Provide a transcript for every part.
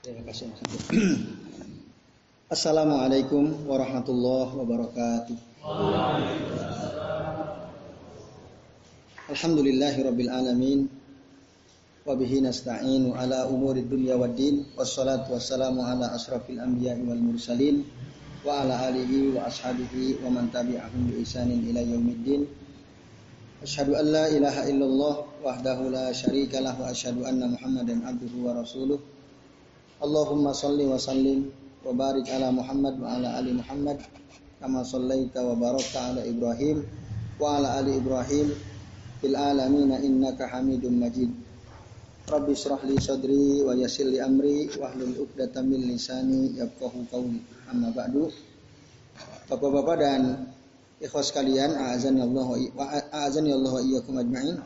Terima kasih Mas. Assalamualaikum warahmatullahi wabarakatuh. Alhamdulillahirabbil alamin. Wa bihi nasta'inu ala umuri dunya waddin wassalatu wassalamu ala asrafil anbiya'i wal mursalin wa ala alihi wa ashabihi wa man tabi'ahum bi ihsanin ila yaumiddin. Asyhadu an la ilaha illallah wahdahu la syarika lah wa asyhadu anna Muhammadan abduhu wa rasuluh. Allahumma salli wa sallim wa barik ala Muhammad wa ala ali Muhammad kama sallaita wa barakta ala Ibrahim wa ala ali Ibrahim fil alamin innaka Hamidum Majid. Rabbi israh li sadri wa yassir li amri wa hlul 'uqdatam min lisani yafqahu qawli. Amma ba'du. Bapak-bapak dan ikhwas sekalian, a'azani Allah wa a'azani Allah wa ajma'in.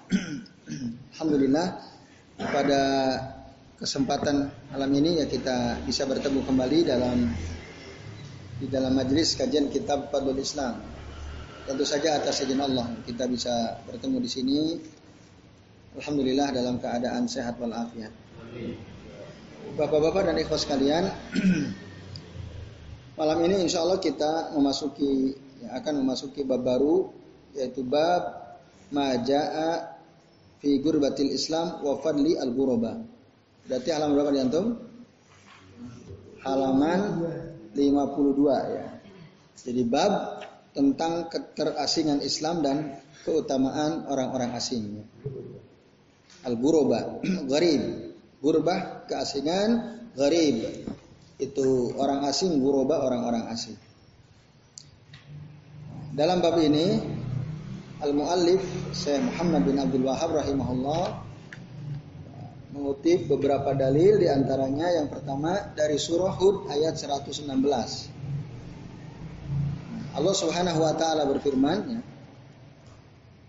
Alhamdulillah pada kesempatan malam ini ya kita bisa bertemu kembali dalam di dalam majelis kajian kitab Fadlul Islam. Tentu saja atas izin Allah kita bisa bertemu di sini. Alhamdulillah dalam keadaan sehat walafiat. Bapak-bapak dan ikhwas sekalian, malam ini insya Allah kita memasuki ya, akan memasuki bab baru yaitu bab maja'a fi gurbatil Islam wa fadli al-ghuraba. Berarti halaman berapa di antum? Halaman 52 ya. Jadi bab tentang keterasingan Islam dan keutamaan orang-orang asing. Al-ghuraba, gharib. Gurbah keasingan, gharib. Itu orang asing, ghuraba orang-orang asing. Dalam bab ini Al-Muallif Syekh Muhammad bin Abdul Wahab rahimahullah mengutip beberapa dalil di antaranya yang pertama dari surah Hud ayat 116. Allah Subhanahu wa taala berfirman.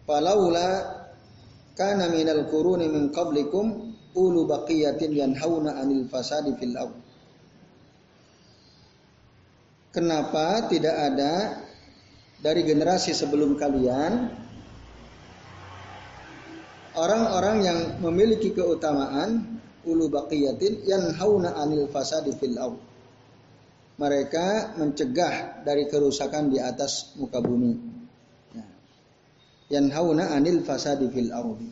Falaula kana minal quruni min qablikum ulu baqiyatin yanhauna 'anil fasadi fil ard. Kenapa tidak ada dari generasi sebelum kalian orang-orang yang memiliki keutamaan ulu baqiyatin yanhauna anil fasadi fil ard. Mereka mencegah dari kerusakan di atas muka bumi. Ya. Yanhauna anil fasadi fil ard.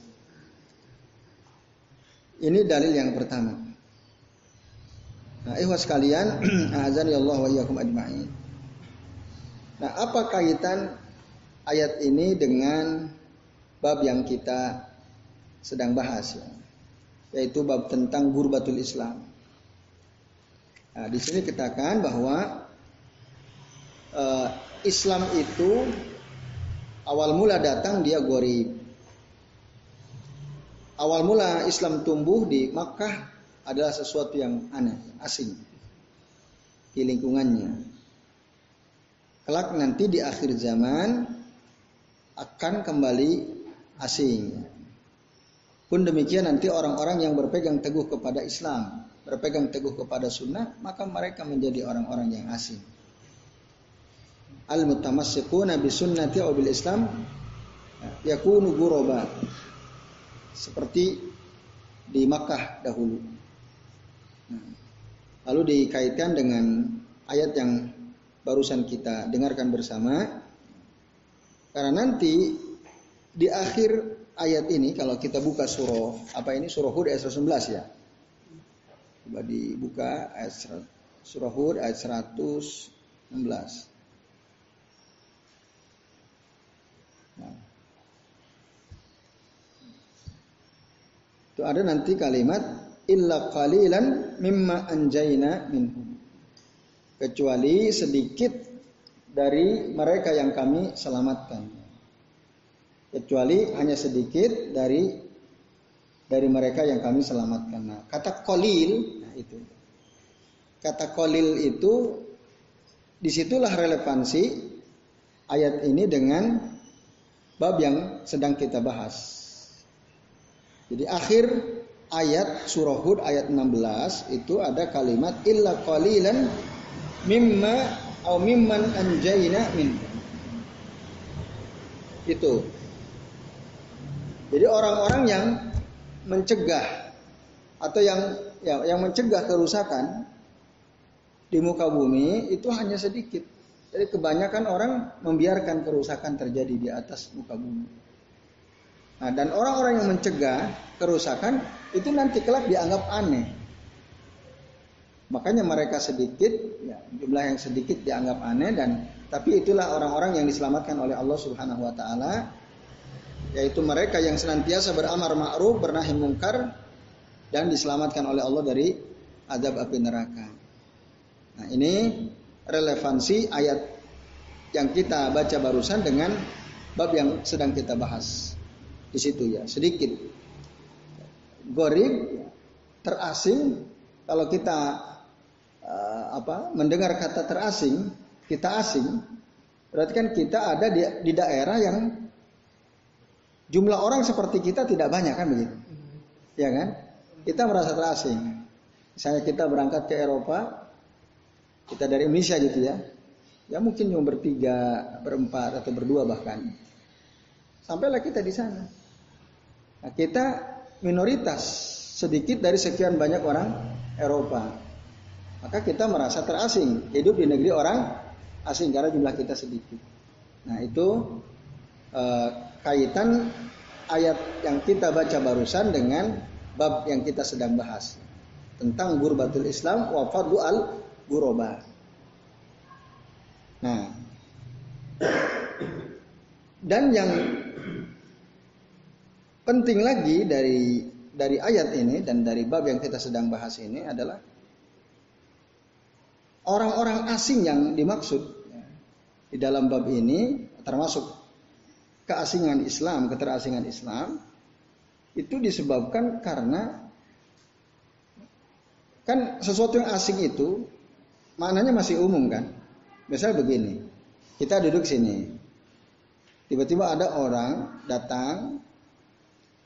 Ini dalil yang pertama. Nah, ikhwas sekalian, azan ya Allah wa iyyakum ajma'in. Nah, apa kaitan ayat ini dengan bab yang kita sedang bahas ya. Yaitu bab tentang gurbatul Islam. Nah, di sini katakan bahwa uh, Islam itu awal mula datang dia gorib. Awal mula Islam tumbuh di Makkah adalah sesuatu yang aneh, asing di lingkungannya. Kelak nanti di akhir zaman akan kembali asing. Pun demikian nanti orang-orang yang berpegang teguh kepada Islam, berpegang teguh kepada sunnah, maka mereka menjadi orang-orang yang asing. Al mutamassikuna bi sunnati aw bil Islam yakunu ghuraba. Seperti di Makkah dahulu. Lalu dikaitkan dengan ayat yang barusan kita dengarkan bersama. Karena nanti di akhir ayat ini kalau kita buka surah apa ini surah Hud ayat 111 ya. Coba dibuka ayat surah Hud ayat 116. Nah. Itu ada nanti kalimat illa qalilan mimma anjayna minhum. Kecuali sedikit dari mereka yang kami selamatkan kecuali hanya sedikit dari dari mereka yang kami selamatkan. Nah, kata kolil, nah itu. Kata kolil itu di situlah relevansi ayat ini dengan bab yang sedang kita bahas. Jadi akhir ayat surah Hud ayat 16 itu ada kalimat illa qalilan mimma au mimman anjayna min. Itu jadi orang-orang yang mencegah atau yang ya, yang mencegah kerusakan di muka bumi itu hanya sedikit. Jadi kebanyakan orang membiarkan kerusakan terjadi di atas muka bumi. Nah, dan orang-orang yang mencegah kerusakan itu nanti kelak dianggap aneh. Makanya mereka sedikit, ya, jumlah yang sedikit dianggap aneh dan tapi itulah orang-orang yang diselamatkan oleh Allah Subhanahu wa taala yaitu mereka yang senantiasa beramar ma'ruf, bernahi mungkar dan diselamatkan oleh Allah dari azab api neraka. Nah, ini relevansi ayat yang kita baca barusan dengan bab yang sedang kita bahas. Di situ ya, sedikit. Gorib terasing kalau kita uh, apa mendengar kata terasing, kita asing, berarti kan kita ada di, di daerah yang jumlah orang seperti kita tidak banyak kan begitu. Ya kan? Kita merasa terasing. Misalnya kita berangkat ke Eropa, kita dari Indonesia gitu ya, ya mungkin cuma bertiga, berempat atau berdua bahkan. Sampailah kita di sana. Nah, kita minoritas sedikit dari sekian banyak orang Eropa. Maka kita merasa terasing hidup di negeri orang asing karena jumlah kita sedikit. Nah itu eh, kaitan ayat yang kita baca barusan dengan bab yang kita sedang bahas tentang gurbatul Islam wa fadlu al guroba. Nah, dan yang penting lagi dari dari ayat ini dan dari bab yang kita sedang bahas ini adalah orang-orang asing yang dimaksud di dalam bab ini termasuk keasingan Islam, keterasingan Islam itu disebabkan karena kan sesuatu yang asing itu maknanya masih umum kan. Misalnya begini, kita duduk sini, tiba-tiba ada orang datang,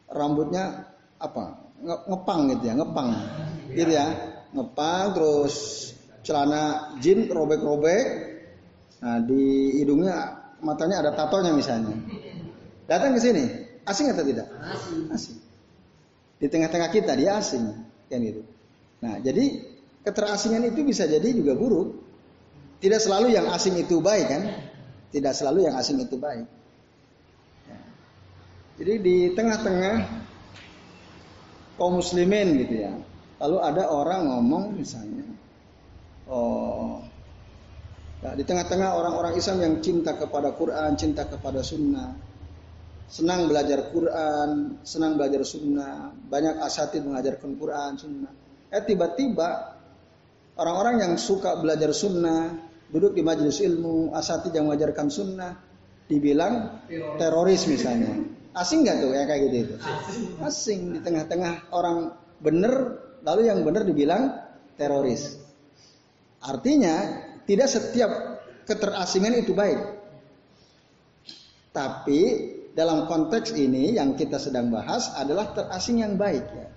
rambutnya apa? Ngepang gitu ya, ngepang, gitu ya, ngepang terus celana jin robek-robek, nah di hidungnya matanya ada tatonya misalnya, datang ke sini, asing atau tidak? Asing. Asing. Di tengah-tengah kita dia asing, kan gitu. Nah jadi keterasingan itu bisa jadi juga buruk. Tidak selalu yang asing itu baik kan? Tidak selalu yang asing itu baik. Ya. Jadi di tengah-tengah kaum muslimin gitu ya. Lalu ada orang ngomong misalnya, oh, ya, di tengah-tengah orang-orang Islam yang cinta kepada Quran, cinta kepada Sunnah, senang belajar Quran, senang belajar Sunnah, banyak asatid mengajarkan Quran, Sunnah. Eh tiba-tiba Orang-orang yang suka belajar sunnah, duduk di majelis ilmu, asatid yang mengajarkan sunnah, dibilang teroris misalnya. Asing nggak tuh ya kayak gitu itu? Asing di tengah-tengah orang bener, lalu yang bener dibilang teroris. Artinya tidak setiap keterasingan itu baik. Tapi dalam konteks ini yang kita sedang bahas adalah terasing yang baik ya.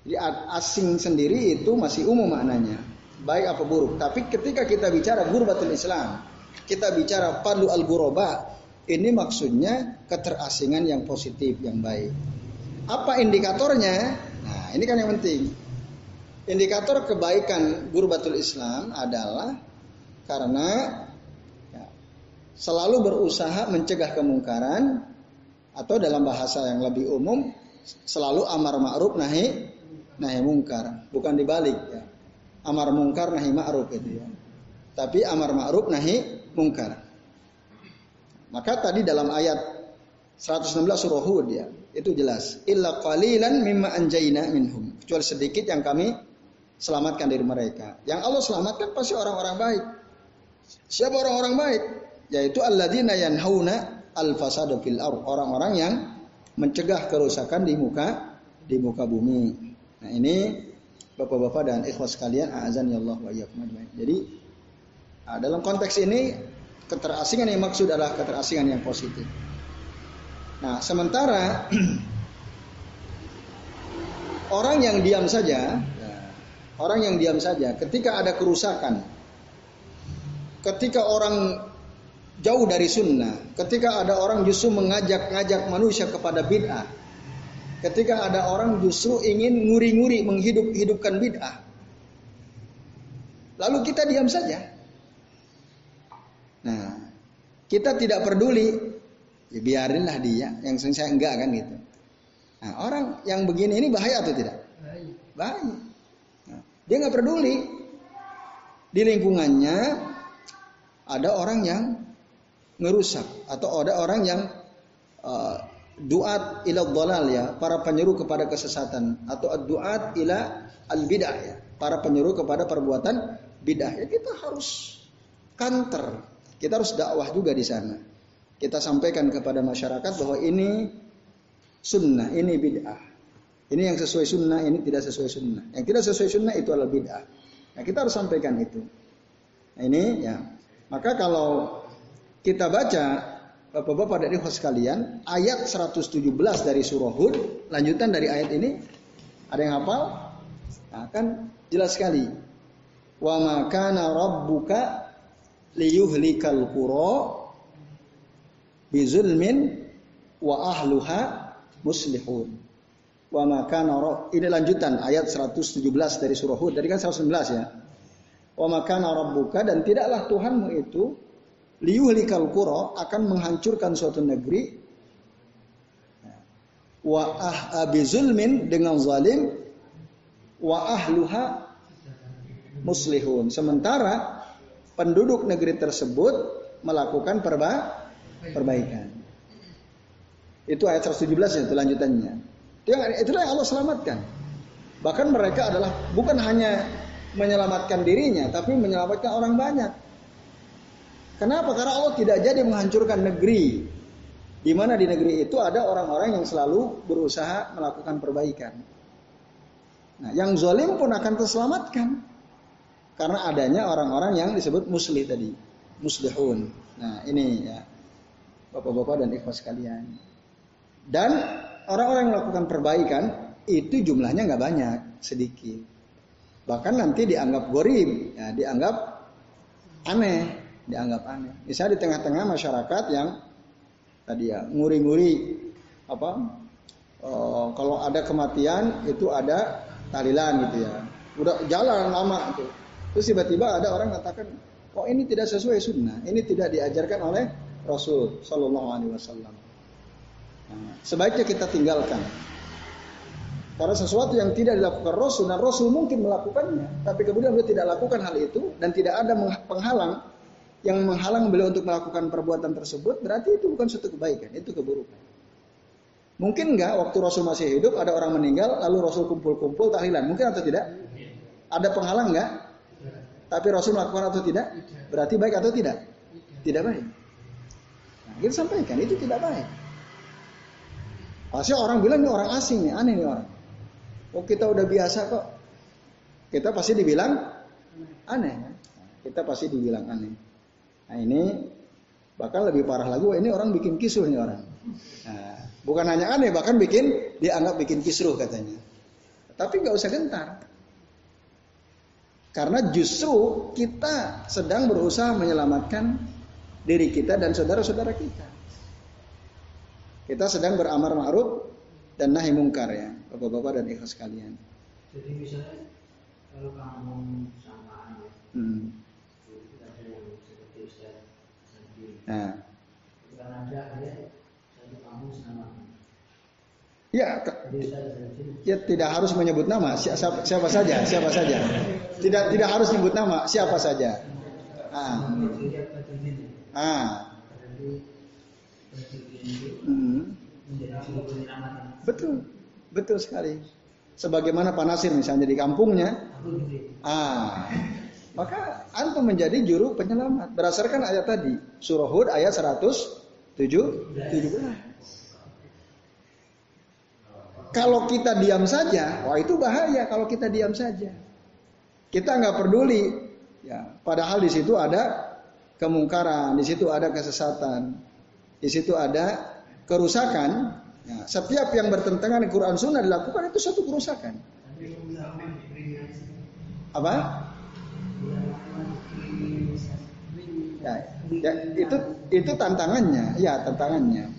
Jadi asing sendiri itu masih umum maknanya baik apa buruk. Tapi ketika kita bicara gurbatul Islam, kita bicara padlu al guroba, ini maksudnya keterasingan yang positif, yang baik. Apa indikatornya? Nah, ini kan yang penting. Indikator kebaikan gurbatul Islam adalah karena ya, selalu berusaha mencegah kemungkaran atau dalam bahasa yang lebih umum selalu amar ma'ruf nahi nahi mungkar, bukan dibalik ya amar mungkar nahi ma'ruf itu ya. Tapi amar ma'ruf nahi mungkar. Maka tadi dalam ayat 116 surah Hud ya, itu jelas. Illa qalilan mimma anjayna minhum. Kecuali sedikit yang kami selamatkan dari mereka. Yang Allah selamatkan pasti orang-orang baik. Siapa orang-orang baik? Yaitu alladzina yanhauna al-fasada fil. Orang-orang yang mencegah kerusakan di muka di muka bumi. Nah, ini Bapak-bapak dan ikhwas sekalian, azan ya Allah wa Jadi nah, dalam konteks ini keterasingan yang maksud adalah keterasingan yang positif. Nah, sementara orang yang diam saja, orang yang diam saja ketika ada kerusakan, ketika orang jauh dari sunnah, ketika ada orang justru mengajak-ngajak manusia kepada bid'ah, ketika ada orang justru ingin nguri-nguri menghidup-hidupkan bid'ah. Lalu kita diam saja. Nah, kita tidak peduli, ya biarinlah dia. Yang saya enggak kan gitu. Nah, orang yang begini ini bahaya atau tidak? Bahaya. Nah, dia nggak peduli. Di lingkungannya ada orang yang ngerusak atau ada orang yang uh, duat ila dhalal ya, para penyeru kepada kesesatan atau duat ila al bidah ya, para penyeru kepada perbuatan bidah. Ya kita harus kanter. Kita harus dakwah juga di sana. Kita sampaikan kepada masyarakat bahwa ini sunnah, ini bid'ah. Ini yang sesuai sunnah, ini tidak sesuai sunnah. Yang tidak sesuai sunnah itu adalah bid'ah. Nah, kita harus sampaikan itu. Nah, ini ya. Maka kalau kita baca Bapak-bapak dari host kalian, ayat 117 dari surah Hud, lanjutan dari ayat ini, ada yang hafal? Nah, kan jelas sekali. Wa ma kana rabbuka liyuhlikal qura bizulmin wa ahluha muslihun. Wa ma kana ini lanjutan ayat 117 dari surah Hud. Dari kan 119 ya. Wa ma kana rabbuka dan tidaklah Tuhanmu itu liyuhlikal qura akan menghancurkan suatu negeri. Wa ah zulmin dengan zalim. Wa ahluha muslihun. Sementara penduduk negeri tersebut melakukan perba perbaikan. Itu ayat 117 ya itu lanjutannya itulah yang Allah selamatkan. Bahkan mereka adalah bukan hanya menyelamatkan dirinya tapi menyelamatkan orang banyak Kenapa? Karena Allah tidak jadi menghancurkan negeri. Di mana di negeri itu ada orang-orang yang selalu berusaha melakukan perbaikan. Nah, yang zalim pun akan terselamatkan. Karena adanya orang-orang yang disebut muslih tadi. Muslihun. Nah, ini ya. Bapak-bapak dan ikhwas sekalian. Dan orang-orang yang melakukan perbaikan itu jumlahnya nggak banyak, sedikit. Bahkan nanti dianggap gorib, ya, dianggap aneh dianggap aneh. Misalnya di tengah-tengah masyarakat yang tadi ya nguri-nguri apa oh, kalau ada kematian itu ada tahlilan gitu ya. Udah jalan lama itu. Terus tiba-tiba ada orang katakan, "Oh, ini tidak sesuai sunnah. Ini tidak diajarkan oleh Rasul Shallallahu alaihi wasallam." Nah, sebaiknya kita tinggalkan. Karena sesuatu yang tidak dilakukan Rasul dan Rasul mungkin melakukannya, tapi kemudian beliau tidak lakukan hal itu dan tidak ada penghalang yang menghalang beliau untuk melakukan perbuatan tersebut, berarti itu bukan suatu kebaikan, itu keburukan. Mungkin enggak waktu Rasul masih hidup ada orang meninggal lalu Rasul kumpul-kumpul tahlilan, mungkin atau tidak? Ada penghalang enggak? Tapi Rasul melakukan atau tidak? Berarti baik atau tidak? Tidak baik. Nah, kita sampaikan itu tidak baik. Pasti orang bilang ini orang asing nih, aneh nih orang. Oh kita udah biasa kok. Kita pasti dibilang aneh. Kita pasti dibilang aneh. Nah ini bahkan lebih parah lagi, wah ini orang bikin kisruh nih orang. Nah, bukan hanya aneh, bahkan bikin dianggap bikin kisruh katanya. Tapi nggak usah gentar. Karena justru kita sedang berusaha menyelamatkan diri kita dan saudara-saudara kita. Kita sedang beramar ma'ruf dan nahi mungkar ya, bapak-bapak dan ikhlas kalian. Jadi misalnya kalau kamu sama hmm. Nah. Ya, ya tidak harus menyebut nama siapa, siapa saja, siapa saja. Tidak tidak harus menyebut nama siapa saja. Ah. Ah. Hmm. Betul, betul sekali. Sebagaimana Panasir misalnya di kampungnya. Ah. Maka antum menjadi juru penyelamat berdasarkan ayat tadi, surah Hud ayat 117. Kalau kita diam saja, wah itu bahaya kalau kita diam saja. Kita nggak peduli, ya. Padahal di situ ada kemungkaran, di situ ada kesesatan, di situ ada kerusakan. Ya, setiap yang bertentangan dengan Quran Sunnah dilakukan itu satu kerusakan. Apa? Ya, ya, itu itu tantangannya, ya tantangannya.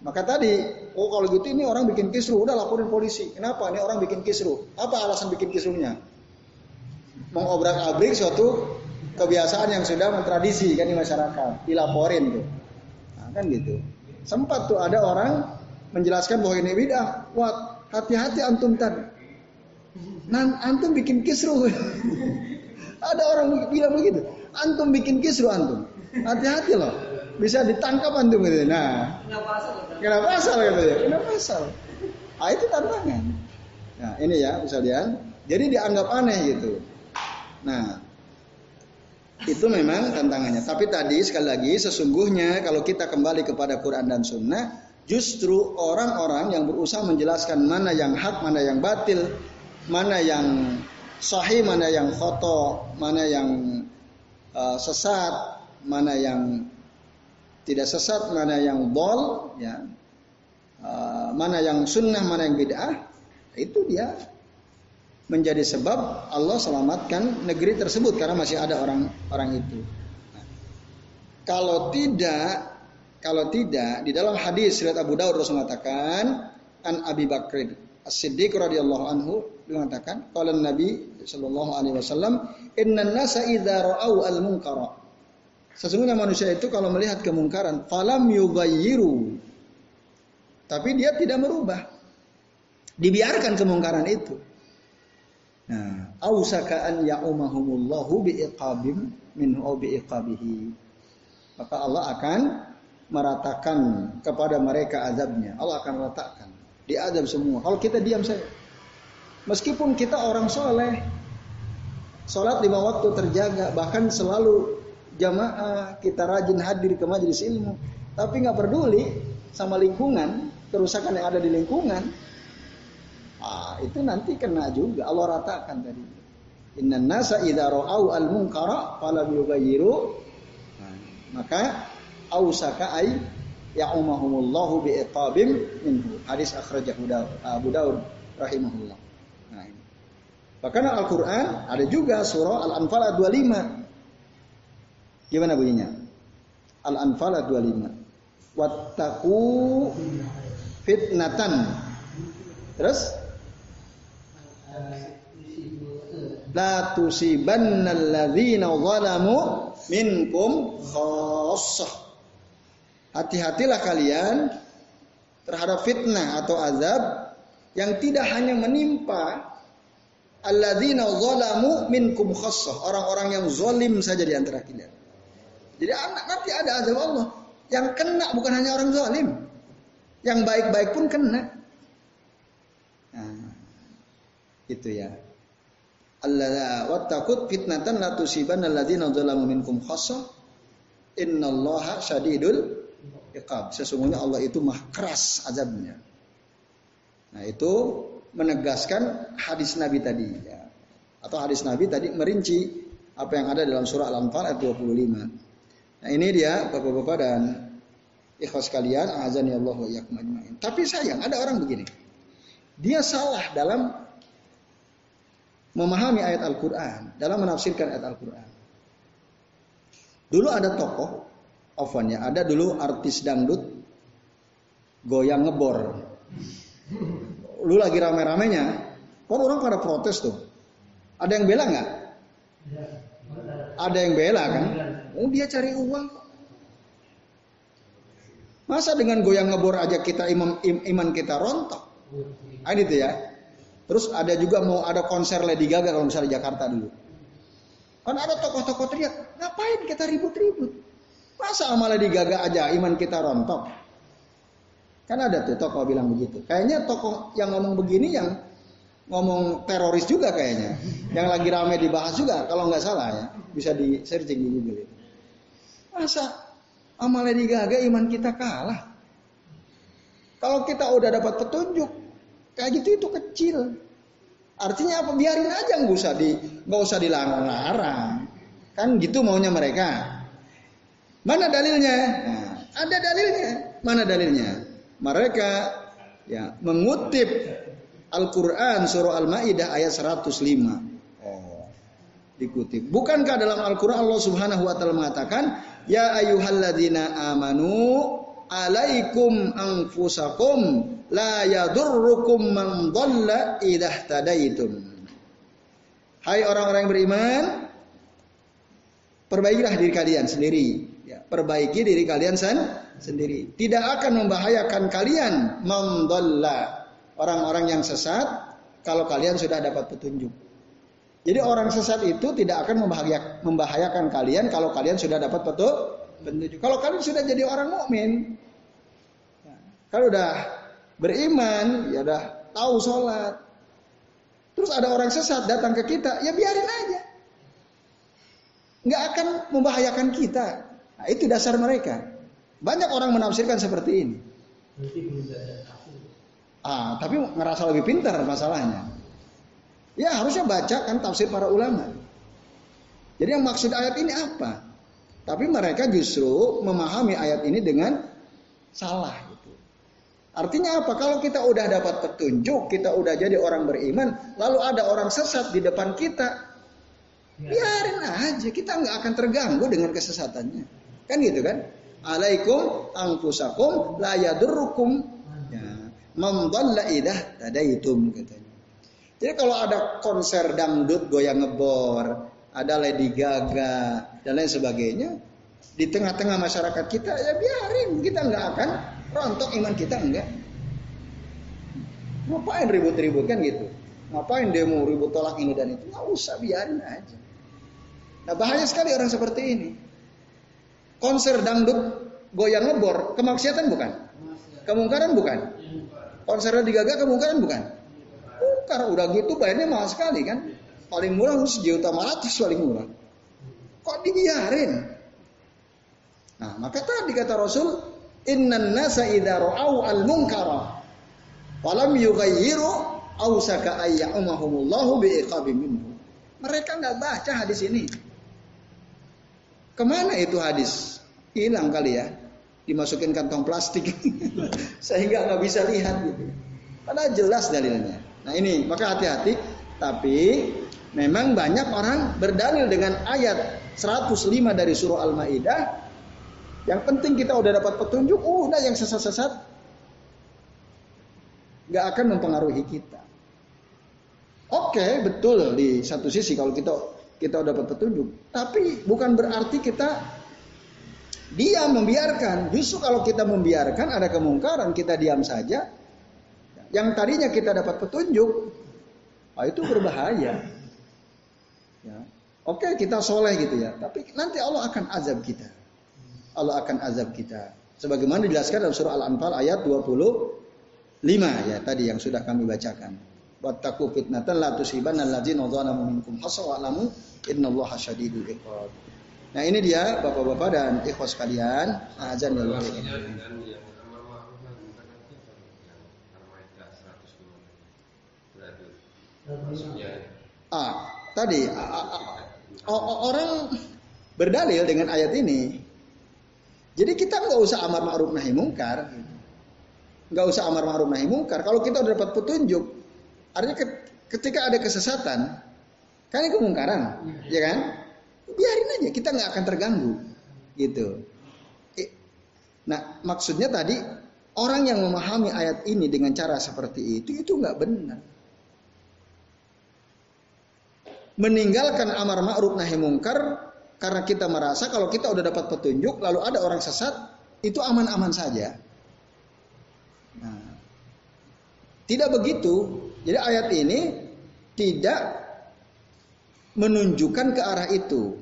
Maka tadi Oh kalau gitu ini orang bikin kisru, udah laporin polisi. Kenapa? Ini orang bikin kisru. Apa alasan bikin kisrunya? Mengobrak-abrik suatu kebiasaan yang sudah mentradisi kan di masyarakat. Dilaporin tuh. Nah, kan gitu. Sempat tuh ada orang menjelaskan bahwa ini bid'ah. Wah, hati-hati antum tadi. Nan antum bikin kisru. ada orang bilang begitu. Antum bikin kisru antum. Hati-hati loh. Bisa ditangkap antum gitu. Nah, kenapa asal? Kenapa asal gitu ya? Kenapa asal? Ah itu tantangan. Nah, ini ya misalnya. Jadi dianggap aneh gitu. Nah, itu memang tantangannya. Tapi tadi sekali lagi sesungguhnya kalau kita kembali kepada Quran dan Sunnah, justru orang-orang yang berusaha menjelaskan mana yang hak, mana yang batil, mana yang sahih, mana yang foto, mana yang uh, sesat, mana yang tidak sesat, mana yang bol, ya, uh, mana yang sunnah, mana yang bid'ah, itu dia menjadi sebab Allah selamatkan negeri tersebut karena masih ada orang-orang itu. Nah, kalau tidak, kalau tidak di dalam hadis riwayat Abu Daud Rasul mengatakan an Abi Bakr As-Siddiq radhiyallahu anhu mengatakan kalau Nabi sallallahu alaihi wasallam inna nasa idza ra'au al-munkara Sesungguhnya manusia itu kalau melihat kemungkaran, falam yughayyiru. Tapi dia tidak merubah. Dibiarkan kemungkaran itu. Nah, ausaka an ya'umahumullahu biiqabim minhu au biiqabihi. Maka Allah akan meratakan kepada mereka azabnya. Allah akan ratakan. Diadab semua. Kalau kita diam saja. Meskipun kita orang soleh, sholat lima waktu terjaga, bahkan selalu jamaah, kita rajin hadir ke majelis ilmu, tapi nggak peduli sama lingkungan, kerusakan yang ada di lingkungan, ah, itu nanti kena juga. Allah ratakan tadi. Inna nasa idza ra'au al munkara fala yughayyiru. Nah, maka ausaka ay ya'umahumullahu bi'iqabim minhu. Hadis akhrajahu Abu Daud rahimahullah. Nah, ini. Bahkan Al-Quran ada juga surah Al-Anfal ayat 25. Gimana bunyinya? Al-Anfal ayat 25. Wattaqu fitnatan. Terus La tusibanna alladhina zalamu minkum khassah. Hati-hatilah kalian terhadap fitnah atau azab yang tidak hanya menimpa alladzina zalamu minkum khassah, orang-orang yang zalim saja di antara kalian. Jadi anak nanti ada azab Allah. Yang kena bukan hanya orang zalim. Yang baik-baik pun kena. Nah, itu ya. Allah wattaqut fitnatan la tusibanna alladziina zalamu minkum khassa. Innallaha syadidul iqab. Sesungguhnya Allah itu mah keras azabnya. Nah, itu menegaskan hadis Nabi tadi ya. Atau hadis Nabi tadi merinci apa yang ada dalam surah Al-Anfal ayat 25. Nah ini dia bapak-bapak dan ikhwas kalian, azan ya Allah Tapi sayang ada orang begini. Dia salah dalam memahami ayat Al-Quran, dalam menafsirkan ayat Al-Quran. Dulu ada tokoh, Ofan ya, ada dulu artis dangdut goyang ngebor. Lu lagi rame-ramenya, kan orang pada protes tuh. Ada yang bela nggak? Ada yang bela kan? Oh dia cari uang Masa dengan goyang ngebor aja kita imam, im, iman kita rontok? Ah itu ya. Terus ada juga mau ada konser Lady Gaga kalau misalnya Jakarta dulu. Kan ada tokoh-tokoh teriak, ngapain kita ribut-ribut? Masa sama Lady Gaga aja iman kita rontok? Kan ada tuh tokoh bilang begitu. Kayaknya tokoh yang ngomong begini yang ngomong teroris juga kayaknya. Yang lagi rame dibahas juga kalau nggak salah ya. Bisa di searching di Google itu. Masa amal Lady Gaga iman kita kalah? Kalau kita udah dapat petunjuk, kayak gitu itu kecil. Artinya apa? Biarin aja nggak usah di nggak usah dilarang-larang. Kan gitu maunya mereka. Mana dalilnya? Nah, ada dalilnya. Mana dalilnya? Mereka ya mengutip Al-Quran surah Al-Ma'idah ayat 105. Oh, dikutip. Bukankah dalam Al-Quran Allah subhanahu wa ta'ala mengatakan, Ya ayuhalladzina amanu alaikum anfusakum la yadurrukum man dhalla idah tadaitum. Hai orang-orang yang beriman, perbaikilah diri kalian sendiri. Perbaiki diri kalian sen sendiri. Tidak akan membahayakan kalian mandalla orang-orang yang sesat kalau kalian sudah dapat petunjuk. Jadi orang sesat itu tidak akan membahayakan kalian kalau kalian sudah dapat petunjuk. Kalau kalian sudah jadi orang mukmin, ya, kalau udah beriman, ya udah tahu sholat. Terus ada orang sesat datang ke kita, ya biarin aja. Nggak akan membahayakan kita. Nah, itu dasar mereka. Banyak orang menafsirkan seperti ini. Ah, tapi ngerasa lebih pintar masalahnya. Ya harusnya baca kan tafsir para ulama. Jadi yang maksud ayat ini apa? Tapi mereka justru memahami ayat ini dengan salah gitu. Artinya apa? Kalau kita udah dapat petunjuk, kita udah jadi orang beriman, lalu ada orang sesat di depan kita, biarin aja. Kita nggak akan terganggu dengan kesesatannya. Kan gitu kan? Alaikum angfusakum la yadurrukum. Ya. Mamdalla idah tadaitum katanya. Jadi kalau ada konser dangdut goyang ngebor, ada Lady Gaga dan lain sebagainya, di tengah-tengah masyarakat kita ya biarin, kita nggak akan rontok iman kita enggak. Ngapain ribut-ribut kan gitu? Ngapain demo ribut tolak ini dan itu? Nggak usah biarin aja. Nah bahaya sekali orang seperti ini. Konser dangdut goyang ngebor, kemaksiatan bukan? Kemungkaran bukan? Konser Lady Gaga kemungkaran bukan? Karena udah gitu bayarnya mahal sekali kan. Paling murah sejuta ratus paling murah. Kok dibiarin? Nah, maka tadi kata Rasul, "Innan nasa idza ra'au al-munkara walam yughayyiru ausaka ayyamahumullahu biiqabim minhu." Mereka nggak baca hadis ini. Ke mana itu hadis? Hilang kali ya. Dimasukin kantong plastik. Sehingga nggak bisa lihat gitu. Padahal jelas dalilnya. Nah ini maka hati-hati. Tapi memang banyak orang berdalil dengan ayat 105 dari surah Al-Maidah. Yang penting kita udah dapat petunjuk, uh, udah yang sesat-sesat nggak akan mempengaruhi kita. Oke, betul di satu sisi kalau kita kita dapat petunjuk, tapi bukan berarti kita diam membiarkan. Justru kalau kita membiarkan ada kemungkaran, kita diam saja, yang tadinya kita dapat petunjuk, oh itu berbahaya. Ya. Oke kita soleh gitu ya, tapi nanti Allah akan azab kita. Allah akan azab kita. Sebagaimana dijelaskan dalam surah Al-Anfal ayat 25 ya tadi yang sudah kami bacakan. Wattaqu fitnatan la tusibanna alladzina zalamu minkum hasawalamu innallaha syadidul iqab. Nah ini dia bapak-bapak dan ikhwas kalian, azan ya Allah. Ah, tadi orang berdalil dengan ayat ini. Jadi kita nggak usah amar ma'ruf nahi mungkar. Nggak usah amar ma'ruf nahi mungkar. Kalau kita udah dapat petunjuk, artinya ketika ada kesesatan, kan ini kemungkaran, ya kan? Biarin aja, kita nggak akan terganggu, gitu. Nah, maksudnya tadi orang yang memahami ayat ini dengan cara seperti itu itu nggak benar meninggalkan amar ma'ruf nahi mungkar karena kita merasa kalau kita udah dapat petunjuk lalu ada orang sesat itu aman-aman saja. Nah, tidak begitu. Jadi ayat ini tidak menunjukkan ke arah itu.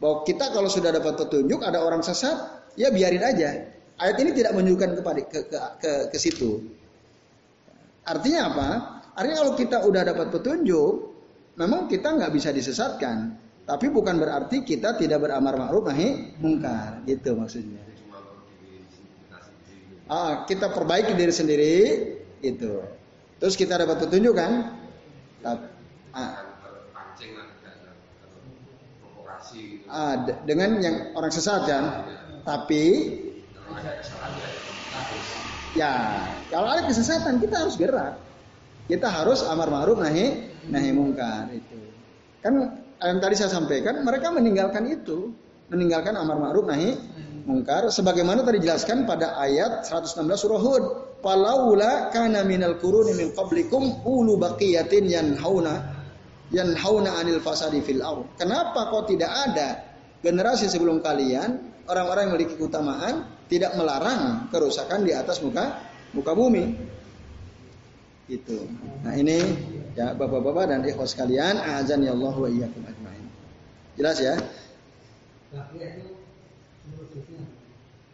Bahwa kita kalau sudah dapat petunjuk ada orang sesat, ya biarin aja. Ayat ini tidak menunjukkan kepada ke, ke, ke, ke situ. Artinya apa? Artinya kalau kita udah dapat petunjuk, memang kita nggak bisa disesatkan, tapi bukan berarti kita tidak beramar ma'ruf nahi mungkar, gitu maksudnya. Ah, kita perbaiki diri sendiri, gitu. Terus kita dapat petunjuk kan? Ah. Ah, dengan yang orang sesat kan? Tapi ya kalau ada kesesatan kita harus gerak. Kita harus amar ma'ruf nahi nahi mungkar itu. Kan yang tadi saya sampaikan mereka meninggalkan itu, meninggalkan amar ma'ruf nahi mungkar sebagaimana tadi dijelaskan pada ayat 116 surah Hud falaula kana minal quruni min qablikum ulu baqiyatin yanhauna yanhauna anil fasadi fil ard. Kenapa kok tidak ada generasi sebelum kalian orang-orang yang memiliki keutamaan tidak melarang kerusakan di atas muka muka bumi? Itu nah ini ya bapak-bapak dan ikhwas sekalian azan ya Allah wa iyyakum ajmain. Jelas ya?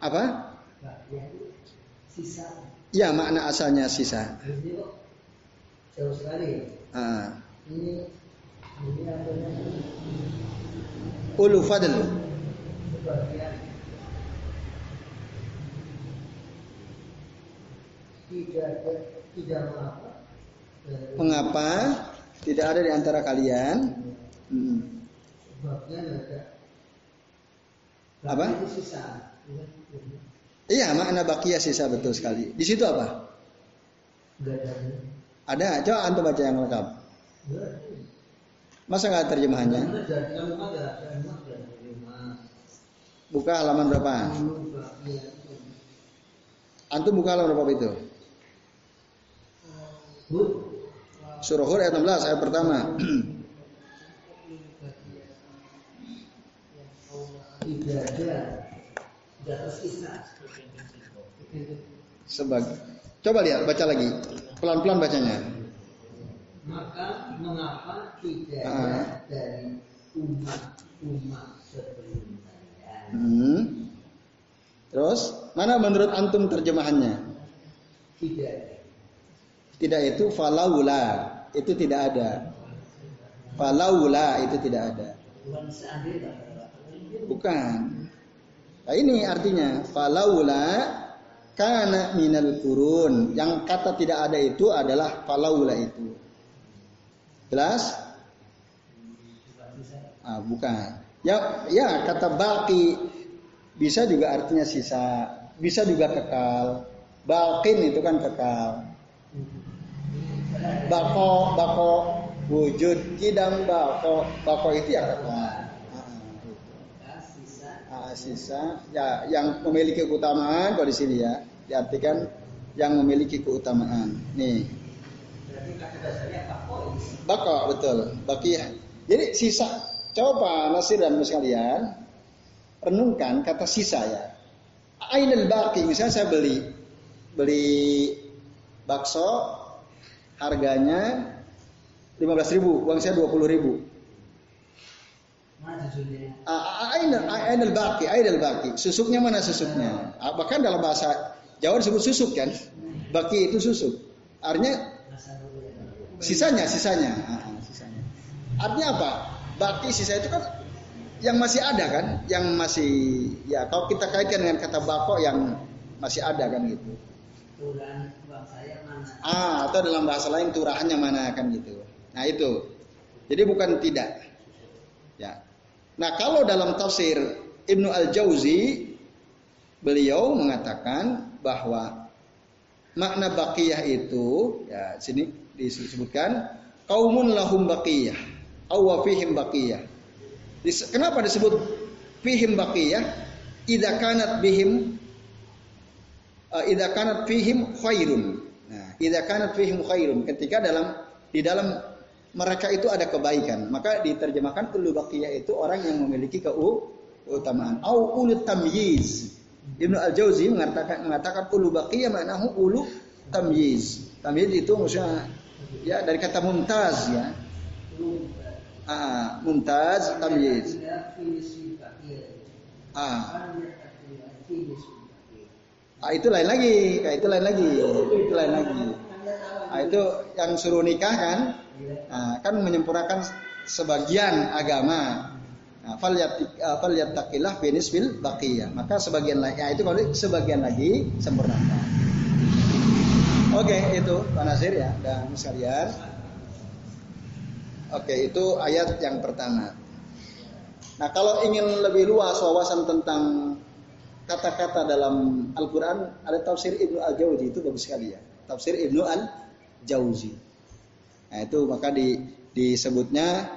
Apa? Sisa. Ya makna asalnya sisa. Jauh sekali. Ah. Ini ini apa Ulu fadl. Tidak tidak mengapa. Mengapa tidak ada di antara kalian? Hmm. Sebabnya ada apa? Iya, makna bakia sisa betul sekali. Di situ apa? Ada. Coba antum baca yang lengkap. Masa nggak terjemahannya? Buka halaman berapa? Antum buka halaman berapa itu? Surah Hud ayat 16 ayat pertama. Sebagai Coba lihat, baca lagi. Pelan-pelan bacanya. Maka mengapa tidak uh. dari umat-umat sebelum saya? Hmm. Terus, mana menurut antum terjemahannya? Tidak. Tidak itu falaula, itu tidak ada. Falaula itu tidak ada. Bukan. Nah ini artinya falaula karena minal kurun. Yang kata tidak ada itu adalah falaula itu. Jelas? Ah, bukan. Ya, ya kata baki bisa juga artinya sisa, bisa juga kekal. Balkin itu kan kekal. Bako, bako wujud kidam bako, bako itu ya kekal sisa ya yang memiliki keutamaan kalau di sini ya diartikan yang memiliki keutamaan. Nih. Bako betul. Bakiyah jadi sisa coba nasir dan sekalian renungkan kata sisa ya. Ainul baki misalnya saya beli beli bakso harganya 15 ribu uang saya 20 ribu. Ainal baki, ainal baki. Susuknya mana susuknya? Ah, bahkan dalam bahasa Jawa disebut susuk kan. Baki itu susuk. Artinya sisanya, sisanya. Ah, sisanya. Artinya apa? Baki sisa itu kan yang masih ada kan, yang masih ya kalau kita kaitkan dengan kata bako yang masih ada kan gitu. Ah, atau dalam bahasa lain turahannya mana kan gitu. Nah itu. Jadi bukan tidak. Ya, Nah kalau dalam tafsir Ibnu Al-Jauzi beliau mengatakan bahwa makna baqiyah itu ya sini disebutkan kaumun lahum baqiyah aw fihim baqiyah. Kenapa disebut fihim baqiyah? Idza kanat bihim uh, idza kanat fihim khairun. Nah, idza kanat fihim khairun ketika dalam di dalam mereka itu ada kebaikan. Maka diterjemahkan ulu baqiyah itu orang yang memiliki keutamaan. Au ulu tamyiz. Ibnu Al-Jauzi mengatakan mengatakan ulu baqiyah maknahu ulu tamyiz. Tamyiz itu maksudnya ya dari kata mumtaz ya. Ah, mumtaz tamyiz. Ah. Ah itu lain lagi, kayak itu lain lagi, itu lain lagi. Ah itu yang suruh nikah kan, Nah, kan menyempurnakan sebagian agama. Nah, fal yattaqillah finis fil baqiyah. Maka sebagian lagi, ya itu kalau sebagian lagi sempurnakan. Oke, itu Pak Nasir ya dan sekalian. Oke, itu ayat yang pertama. Nah, kalau ingin lebih luas wawasan tentang kata-kata dalam Al-Quran, ada tafsir Ibnu Al-Jauzi, itu bagus sekali ya. Tafsir Ibnu Al-Jauzi. Nah, itu maka di, disebutnya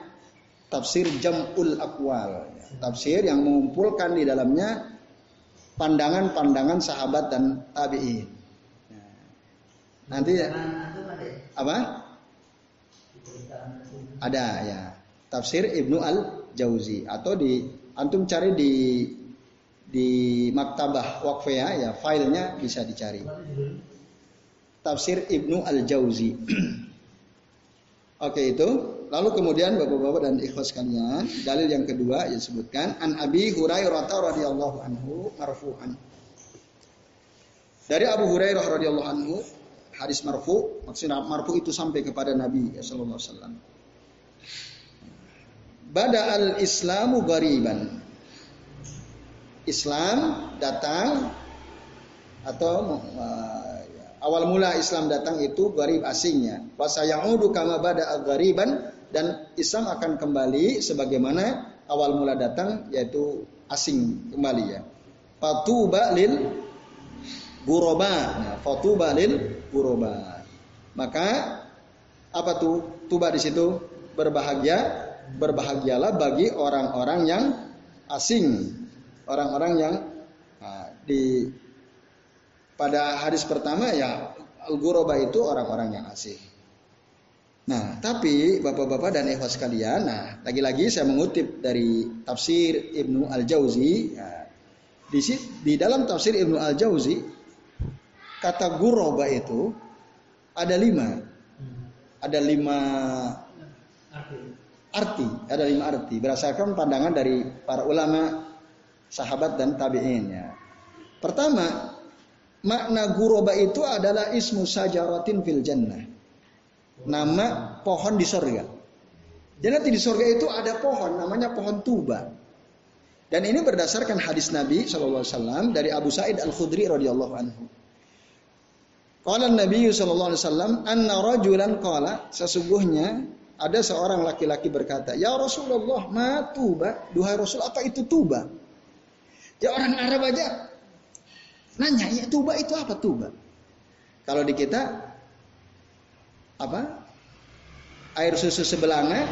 tafsir jamul akwal. Tafsir yang mengumpulkan di dalamnya pandangan-pandangan sahabat dan tabi'in. Nanti apa? Ada ya. Tafsir Ibnu Al Jauzi atau di antum cari di di maktabah wakfia ya filenya bisa dicari. Tafsir Ibnu Al Jauzi. Oke itu. Lalu kemudian bapak-bapak dan ikhlas kalian, dalil yang kedua yang disebutkan an Abi Hurairah radhiyallahu anhu marfu'an. Dari Abu Hurairah radhiyallahu anhu hadis marfu, maksudnya marfu itu sampai kepada Nabi sallallahu alaihi wasallam. Bada al-Islamu gariban. Islam datang atau uh, awal mula Islam datang itu garib asingnya. Wasayaudu kama bada al-gariban dan Islam akan kembali sebagaimana awal mula datang yaitu asing kembali ya. Fatuba lil guroba. Nah, fatuba lil guroba. Maka apa tuh tuba di situ berbahagia berbahagialah bagi orang-orang yang asing, orang-orang yang nah, di pada hadis pertama ya al-ghuraba itu orang-orang yang asing. Nah, tapi bapak-bapak dan ikhwas sekalian, nah lagi-lagi saya mengutip dari tafsir Ibnu Al Jauzi. Ya, di, di dalam tafsir Ibnu Al Jauzi kata guroba itu ada lima, ada lima arti, ada lima arti berdasarkan pandangan dari para ulama, sahabat dan tabi'in ya. Pertama, makna guroba itu adalah ismu sajaratin fil jannah. Nama pohon di sorga. Jadi di sorga itu ada pohon namanya pohon tuba. Dan ini berdasarkan hadis Nabi SAW dari Abu Sa'id Al-Khudri radhiyallahu anhu. Qala Nabi sallallahu alaihi anna rajulan qala sesungguhnya ada seorang laki-laki berkata, "Ya Rasulullah, ma tuba?" Duhai Rasul, apa itu tuba? Ya orang Arab aja nanya, "Ya tuba itu apa tuba?" Kalau di kita apa? Air susu sebelanga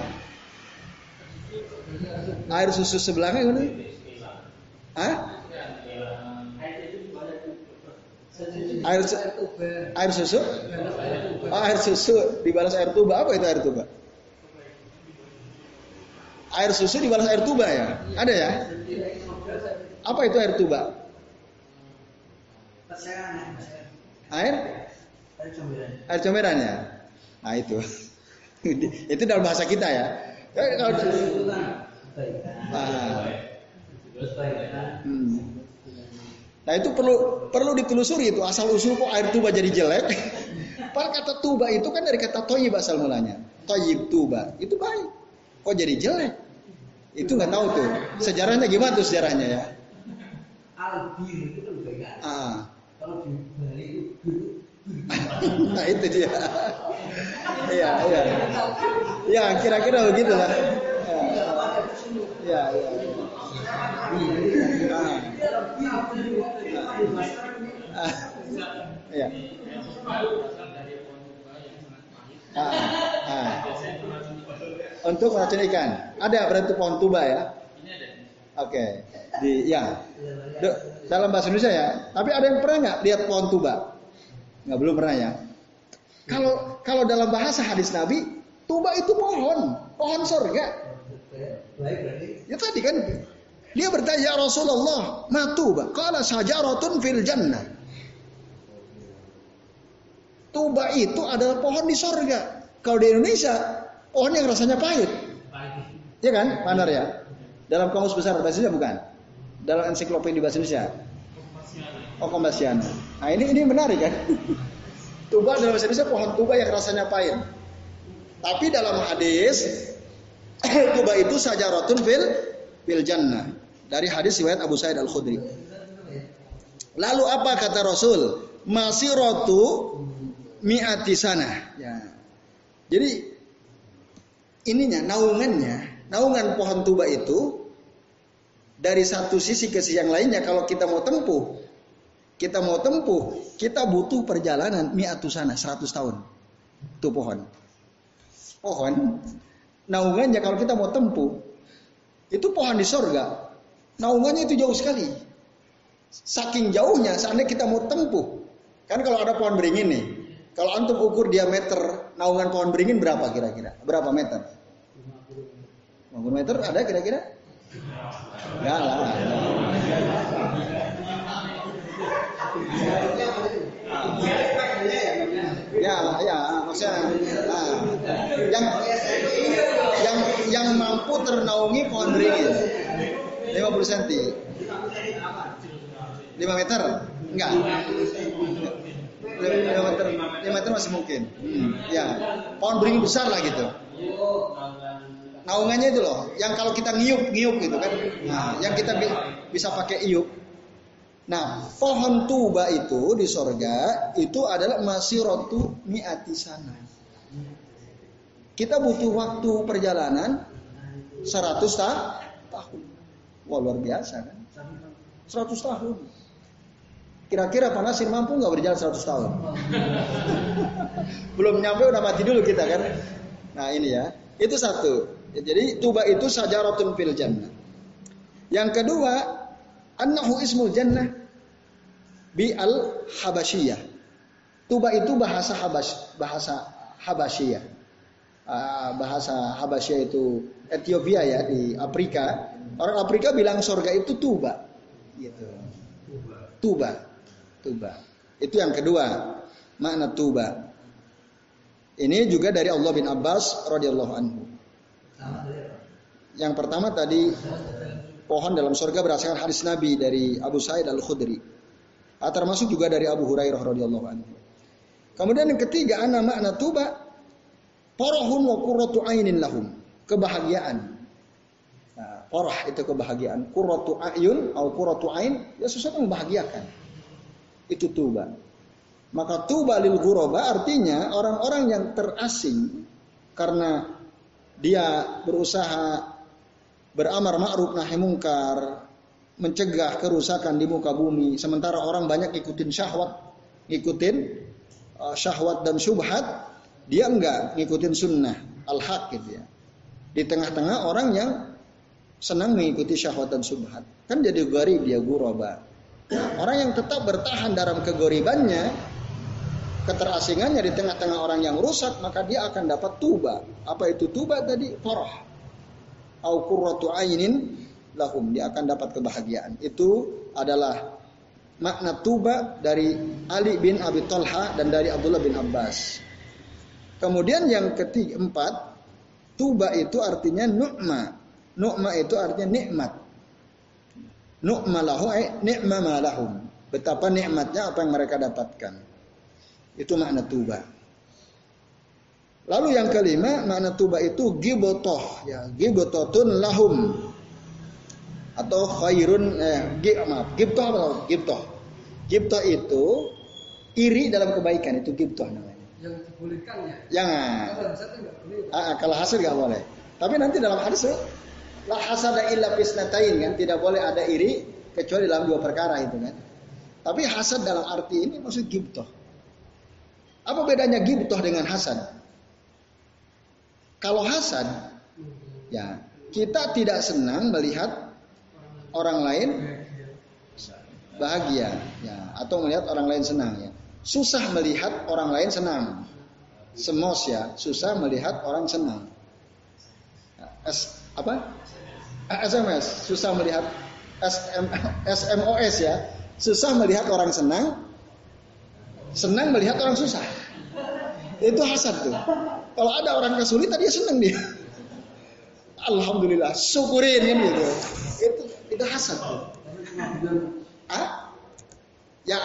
Air susu sebelanga gimana? Hah? Air, air susu? Oh, air susu dibalas air tuba. Apa itu air tuba? air susu dibalas air tuba ya? Ada ya? Apa itu air tuba? Air? Air comberan ya? Nah itu. itu dalam bahasa kita ya. Ah. Hmm. Nah itu perlu perlu ditelusuri itu asal usul kok air tuba jadi jelek. Padahal kata tuba itu kan dari kata toyib asal mulanya. Toyib tuba itu baik. Kok jadi jelek? Itu nggak tahu tuh. Sejarahnya gimana tuh sejarahnya ya? Albir itu kan juga ah. Kalau itu nah itu dia. Iya, iya. Ya, kira-kira begitu lah. Ya, ya. Ah. Ya. Ah. Ah. Untuk meracun ikan. Ada berarti pohon tuba ya? Oke. Okay. Di ya. dalam bahasa Indonesia ya. Tapi ada yang pernah nggak lihat pohon tuba? Nggak belum pernah ya. Kalau kalau dalam bahasa hadis Nabi, tuba itu pohon, pohon surga. Ya tadi kan dia bertanya ya Rasulullah, ma tuba? Qala sajaratun fil jannah. Tuba itu adalah pohon di surga. Kalau di Indonesia, pohon yang rasanya pahit. Iya kan, Panar ya? Dalam kamus besar bahasa Indonesia bukan? Dalam ensiklopedia bahasa Indonesia. Oh. Nah, ini ini menarik kan? tuba dalam bahasa Indonesia pohon tuba yang rasanya pahit. Tapi dalam hadis tuba itu saja rotun fil fil jannah. Dari hadis riwayat Abu Sa'id Al-Khudri. Lalu apa kata Rasul? Masih rotu mi'ati sana. Ya. Jadi ininya naungannya, naungan pohon tuba itu dari satu sisi ke sisi yang lainnya kalau kita mau tempuh, kita mau tempuh, kita butuh perjalanan mi'atu sana 100 tahun. Itu pohon. Pohon naungannya kalau kita mau tempuh itu pohon di sorga. Naungannya itu jauh sekali. Saking jauhnya, seandainya kita mau tempuh, kan kalau ada pohon beringin nih, kalau antum ukur diameter naungan pohon beringin berapa kira-kira? Berapa meter? 50 meter ada kira-kira? Enggak lah. Ya, ya, maksudnya nah, yang yang yang mampu ternaungi pohon beringin 50 cm. 5 meter? Enggak. 5 meter, 5 meter masih mungkin. Hmm, ya, pohon beringin besar lah gitu. Naungannya itu loh, yang kalau kita ngiup ngiup gitu kan, nah, yang kita bi bisa pakai iup. Nah, pohon tuba itu di sorga itu adalah masih rotu miati sana. Kita butuh waktu perjalanan 100 tahun. Wah luar biasa kan? 100 tahun. Kira-kira Pak Nasir mampu nggak berjalan 100 tahun? Belum nyampe udah mati dulu kita kan? Nah ini ya, itu satu. Jadi tuba itu sajaratun fil jannah. Yang kedua, annahu ismul jannah bi al habasyiyah. Tuba itu bahasa habas bahasa habasyiyah. Uh, bahasa Habasyah itu Ethiopia ya di Afrika. Orang Afrika bilang surga itu tuba. Gitu. Tuba. Tuba. Itu yang kedua, makna tuba. Ini juga dari Allah bin Abbas radhiyallahu anhu. Yang pertama tadi pohon dalam surga berdasarkan hadis Nabi dari Abu Sa'id Al Khudri. Ah, termasuk juga dari Abu Hurairah radhiyallahu anhu. Kemudian yang ketiga ana makna tuba farahun wa qurratu ainin lahum. Kebahagiaan. Nah, farah itu kebahagiaan. Qurratu ayun atau qurratu ain ya sesuatu yang membahagiakan. Itu tuba. Maka tuba lil ghuraba artinya orang-orang yang terasing karena dia berusaha beramar ma'ruf nahi mungkar, mencegah kerusakan di muka bumi, sementara orang banyak ikutin syahwat, ngikutin uh, syahwat dan syubhat, dia enggak ngikutin sunnah al-haq gitu ya. Di tengah-tengah orang yang senang mengikuti syahwat dan syubhat, kan jadi garib dia guraba. Nah, orang yang tetap bertahan dalam kegoribannya, keterasingannya di tengah-tengah orang yang rusak, maka dia akan dapat tuba. Apa itu tuba tadi? Farah. Au qurratu ainin lahum. Dia akan dapat kebahagiaan. Itu adalah makna tuba dari Ali bin Abi Thalha dan dari Abdullah bin Abbas. Kemudian yang ketiga empat, tuba itu artinya nu'ma. Nu'ma itu artinya nikmat. Nu'ma lahu ni'ma ma lahum. Betapa nikmatnya apa yang mereka dapatkan. Itu makna tuba. Lalu yang kelima makna tuba itu gibotoh. Ya gibototun lahum. Atau khairun eh, maaf gibtoh apa gibtoh. Gibtoh itu iri dalam kebaikan itu gibtoh namanya. Yang dibolehkan ya? Jangan. Ah, ah, kalau hasil nggak boleh. Tapi nanti dalam hadis la hasada illa fisnatain kan? Tidak boleh ada iri kecuali dalam dua perkara itu kan? Tapi hasad dalam arti ini maksud gibtoh. Apa bedanya gibtoh dengan hasan? Kalau hasan, ya kita tidak senang melihat orang lain bahagia, ya atau melihat orang lain senang, ya. Susah melihat orang lain senang. Semos ya, susah melihat orang senang. S apa? SMS, susah melihat SM, SMOS ya, susah melihat orang senang, senang melihat orang susah. Itu hasad tuh. Kalau ada orang kesulitan dia senang dia. Alhamdulillah, syukurin kan gitu. Itu itu hasad tuh. Ah? Ya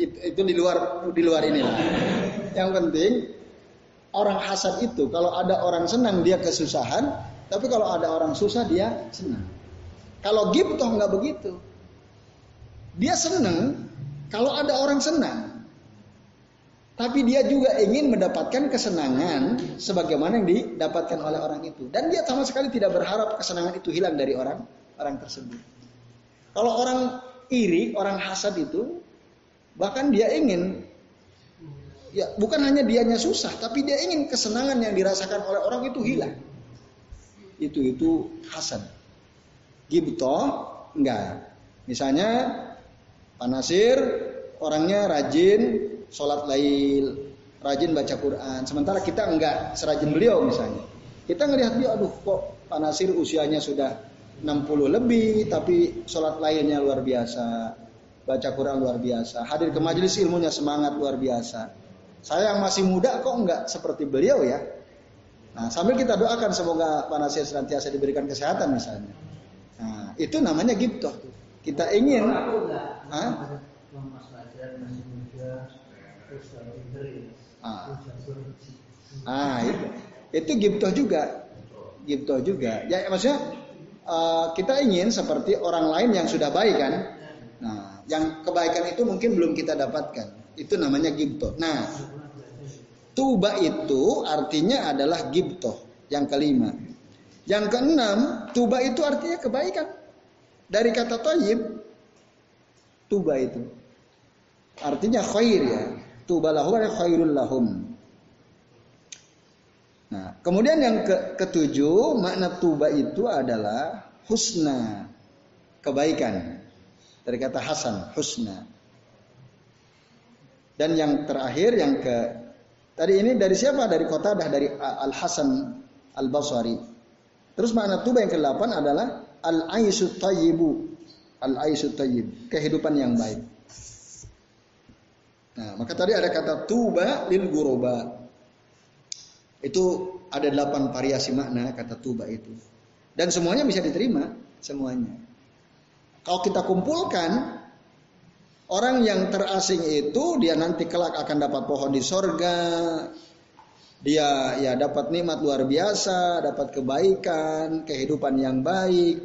itu, itu di luar di luar ini lah. Yang penting orang hasad itu kalau ada orang senang dia kesusahan, tapi kalau ada orang susah dia senang. Kalau gibtoh nggak begitu. Dia senang kalau ada orang senang. Tapi dia juga ingin mendapatkan kesenangan sebagaimana yang didapatkan oleh orang itu. Dan dia sama sekali tidak berharap kesenangan itu hilang dari orang orang tersebut. Kalau orang iri, orang hasad itu, bahkan dia ingin, ya bukan hanya dianya susah, tapi dia ingin kesenangan yang dirasakan oleh orang itu hilang. Itu itu hasad. Gibto enggak. Misalnya Pak Nasir orangnya rajin sholat lail, rajin baca Quran. Sementara kita enggak serajin beliau misalnya. Kita ngelihat dia, aduh kok Pak Nasir usianya sudah 60 lebih, tapi sholat lainnya luar biasa. Baca Quran luar biasa. Hadir ke majelis ilmunya semangat luar biasa. Saya yang masih muda kok enggak seperti beliau ya. Nah sambil kita doakan semoga Pak Nasir senantiasa diberikan kesehatan misalnya. Nah itu namanya gitu. Kita ingin. Hah? Ah. ah itu itu giptoh juga. Giptoh juga. Ya maksudnya uh, kita ingin seperti orang lain yang sudah baik kan? Nah yang kebaikan itu mungkin belum kita dapatkan. Itu namanya giptoh nah tuba itu artinya adalah giptoh yang kelima. Yang keenam tuba itu artinya kebaikan. Dari kata toyib tuba itu. Artinya khair ya tuba lahum khairul lahum. Nah, kemudian yang ke ketujuh makna tuba itu adalah husna, kebaikan. Dari kata hasan, husna. Dan yang terakhir yang ke tadi ini dari siapa? Dari kota dah dari Al Hasan Al Basri. Terus makna tuba yang ke-8 adalah al aisyu tayyibu. Al aisyu tayyib, kehidupan yang baik. Nah, maka tadi ada kata tuba lil guroba. Itu ada delapan variasi makna kata tuba itu. Dan semuanya bisa diterima, semuanya. Kalau kita kumpulkan orang yang terasing itu dia nanti kelak akan dapat pohon di sorga, dia ya dapat nikmat luar biasa, dapat kebaikan, kehidupan yang baik.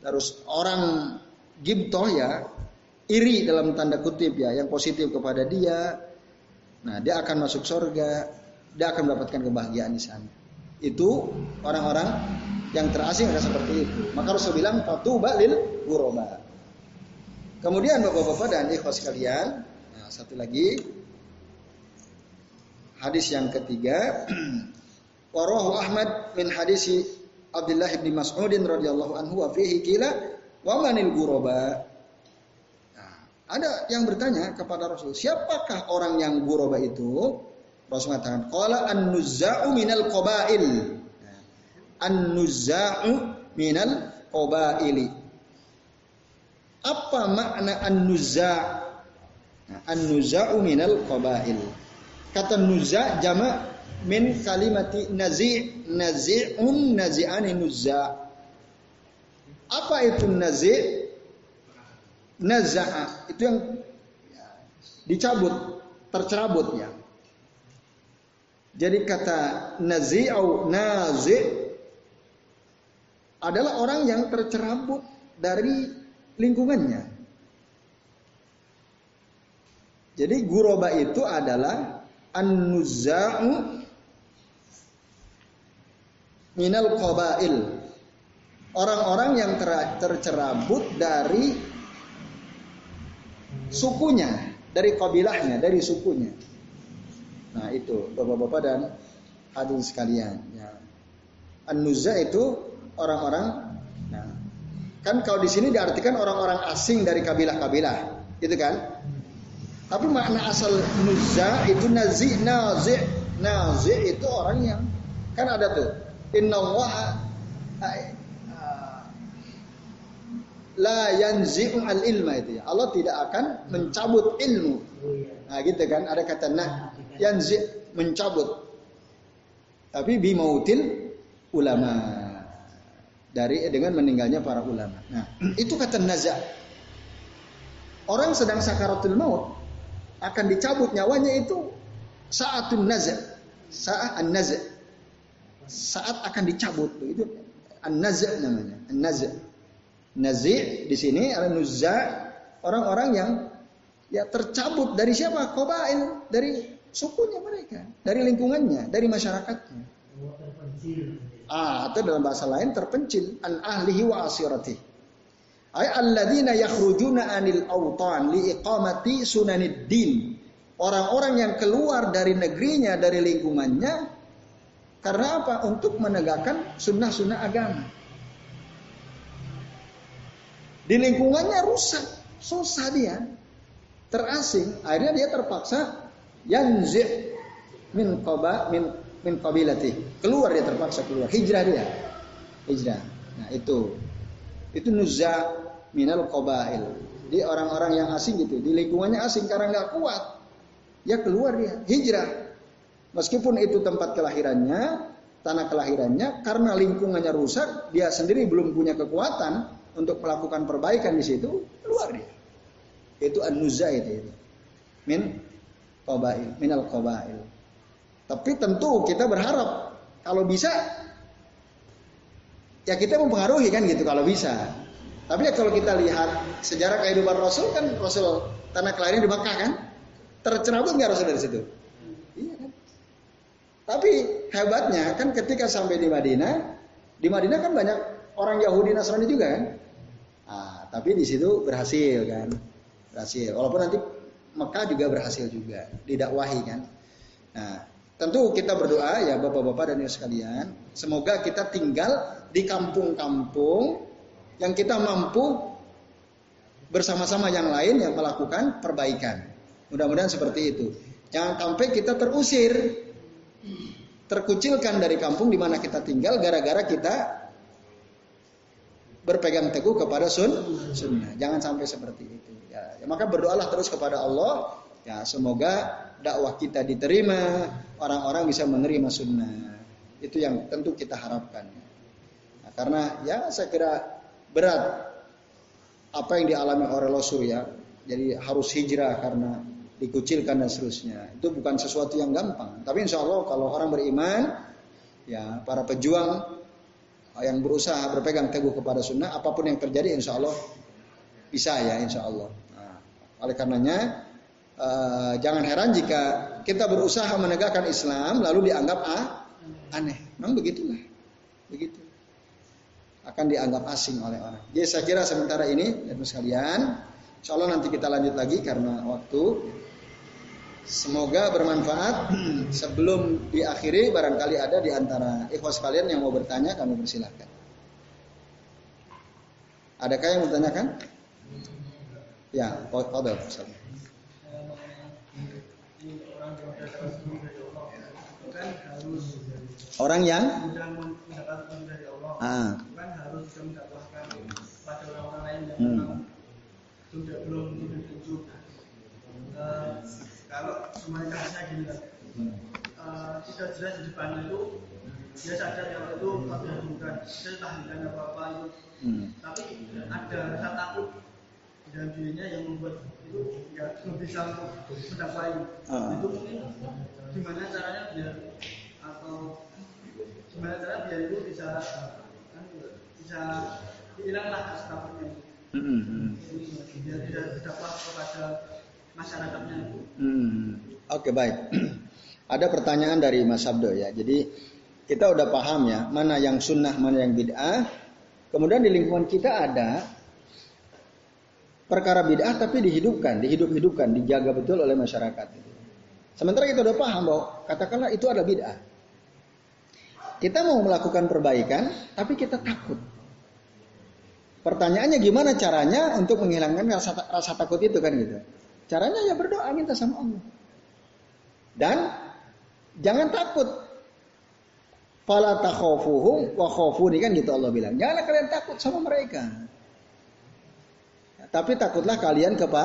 Terus orang gibtoh ya, iri dalam tanda kutip ya, yang positif kepada dia. Nah, dia akan masuk surga, dia akan mendapatkan kebahagiaan di sana. Itu orang-orang yang terasing akan seperti itu. Maka Rasul bilang fatuba lil guroba. Kemudian Bapak-bapak dan ikhwas sekalian, nah, satu lagi hadis yang ketiga Warahu Ahmad min hadisi Abdullah bin Mas'udin radhiyallahu anhu wa fihi kila wa manil guroba ada yang bertanya kepada Rasul, siapakah orang yang guroba itu? Rasul mengatakan, "Qala an-nuzza'u minal qabail." An-nuzza'u minal qabaili. Apa makna an-nuzza'? An-nuzza'u minal qabail. Kata nuzza' jama' min kalimati nazi' nazi'un nazi'ani nuzza'. Apa itu nazi'? Naza'a itu yang dicabut, tercerabut ya. Jadi kata nazi au nazi adalah orang yang tercerabut dari lingkungannya. Jadi guroba itu adalah an-nuzza'u minal qabail. Orang-orang yang ter tercerabut dari sukunya, dari kabilahnya, dari sukunya. Nah itu bapak-bapak dan hadirin sekalian. Ya. An-Nuzza itu orang-orang. Nah, kan kalau di sini diartikan orang-orang asing dari kabilah-kabilah, gitu kan? Tapi makna asal Nuzza itu nazi, nazi, nazi itu orang yang kan ada tuh. Inna Allah la yanzi'u al ilma itu ya. Allah tidak akan mencabut ilmu. Nah gitu kan ada kata nah yanzi mencabut. Tapi bimautil ulama dari dengan meninggalnya para ulama. Nah, itu kata naza. Orang sedang sakaratul maut akan dicabut nyawanya itu saatun naza. Saat an-naza. Saat akan dicabut itu an-naza namanya. An-naza. Nazi di sini adalah nuzza orang-orang yang ya tercabut dari siapa? Kobail dari sukunya mereka, dari lingkungannya, dari masyarakatnya. Ah, atau dalam bahasa lain terpencil an ahlihi wa asirati. Ay alladzina yakhrujuna anil autan li iqamati sunanid din. Orang-orang yang keluar dari negerinya, dari lingkungannya karena apa? Untuk menegakkan sunnah-sunnah agama. Di lingkungannya rusak. susah dia, terasing. Akhirnya dia terpaksa yanzi min qaba min min qabilati. Keluar dia terpaksa keluar, hijrah dia. Hijrah. Nah, itu. Itu nuzza minal qabail. Di orang-orang yang asing gitu, di lingkungannya asing karena nggak kuat. Ya keluar dia, hijrah. Meskipun itu tempat kelahirannya, tanah kelahirannya, karena lingkungannya rusak, dia sendiri belum punya kekuatan untuk melakukan perbaikan di situ, keluar dia. Itu an-nuzza itu. Min qabail, minal qabail. Tapi tentu kita berharap kalau bisa ya kita mempengaruhi kan gitu kalau bisa. Tapi ya kalau kita lihat sejarah kehidupan Rasul kan Rasul tanah kelahiran di Makkah kan tercerabut nggak Rasul dari situ? Iya kan. Tapi hebatnya kan ketika sampai di Madinah, di Madinah kan banyak orang Yahudi Nasrani juga kan. Tapi di situ berhasil kan, berhasil. Walaupun nanti Mekah juga berhasil juga didakwahi kan. Nah, tentu kita berdoa ya bapak-bapak dan ibu sekalian, semoga kita tinggal di kampung-kampung yang kita mampu bersama-sama yang lain yang melakukan perbaikan. Mudah-mudahan seperti itu. Jangan sampai kita terusir, terkucilkan dari kampung di mana kita tinggal gara-gara kita berpegang teguh kepada sun, sunnah. Jangan sampai seperti itu. Ya, ya, maka berdoalah terus kepada Allah. Ya, semoga dakwah kita diterima, orang-orang bisa menerima sunnah. Itu yang tentu kita harapkan. Nah, karena ya saya kira berat apa yang dialami oleh Rasul ya. Jadi harus hijrah karena dikucilkan dan seterusnya. Itu bukan sesuatu yang gampang. Tapi insya Allah kalau orang beriman, ya para pejuang yang berusaha berpegang teguh kepada sunnah, apa pun yang terjadi insya Allah bisa ya insya Allah. Nah, oleh karenanya uh, jangan heran jika kita berusaha menegakkan Islam lalu dianggap ah, aneh. Memang begitulah. Begitu akan dianggap asing oleh orang. Jadi saya kira sementara ini, dan sekalian, insya Allah nanti kita lanjut lagi karena waktu. Semoga bermanfaat. Sebelum diakhiri, barangkali ada di antara ikhwas kalian yang mau bertanya, kami persilahkan. Adakah yang bertanyakan? Ya, Fadol. Orang yang ah hmm. Kalau semuanya kasusnya gini kan, uh, tidak jelas di depan itu dia sadar yang itu tidak bukan saya tahlilan apa apa itu, hmm. tapi ada rasa takut dalam dirinya yang membuat itu nggak bisa mendakwai. Uh. Itu mungkin gimana caranya biar atau gimana cara biar itu bisa bisa hilanglah rasa takutnya. Hmm. Biar tidak berdampak kepada masyarakatnya. Hmm. Oke okay, baik. Ada pertanyaan dari Mas Abdo ya. Jadi kita udah paham ya mana yang sunnah mana yang bid'ah. Kemudian di lingkungan kita ada perkara bid'ah tapi dihidupkan, dihidup-hidupkan, dijaga betul oleh masyarakat. Sementara kita udah paham bahwa katakanlah itu adalah bid'ah. Kita mau melakukan perbaikan, tapi kita takut. Pertanyaannya gimana caranya untuk menghilangkan rasa, rasa takut itu kan gitu. Caranya ya berdoa minta sama Allah. Dan jangan takut. Fala takhafuhum wa khafuni kan gitu Allah bilang. Janganlah kalian takut sama mereka. Tapi takutlah kalian kepa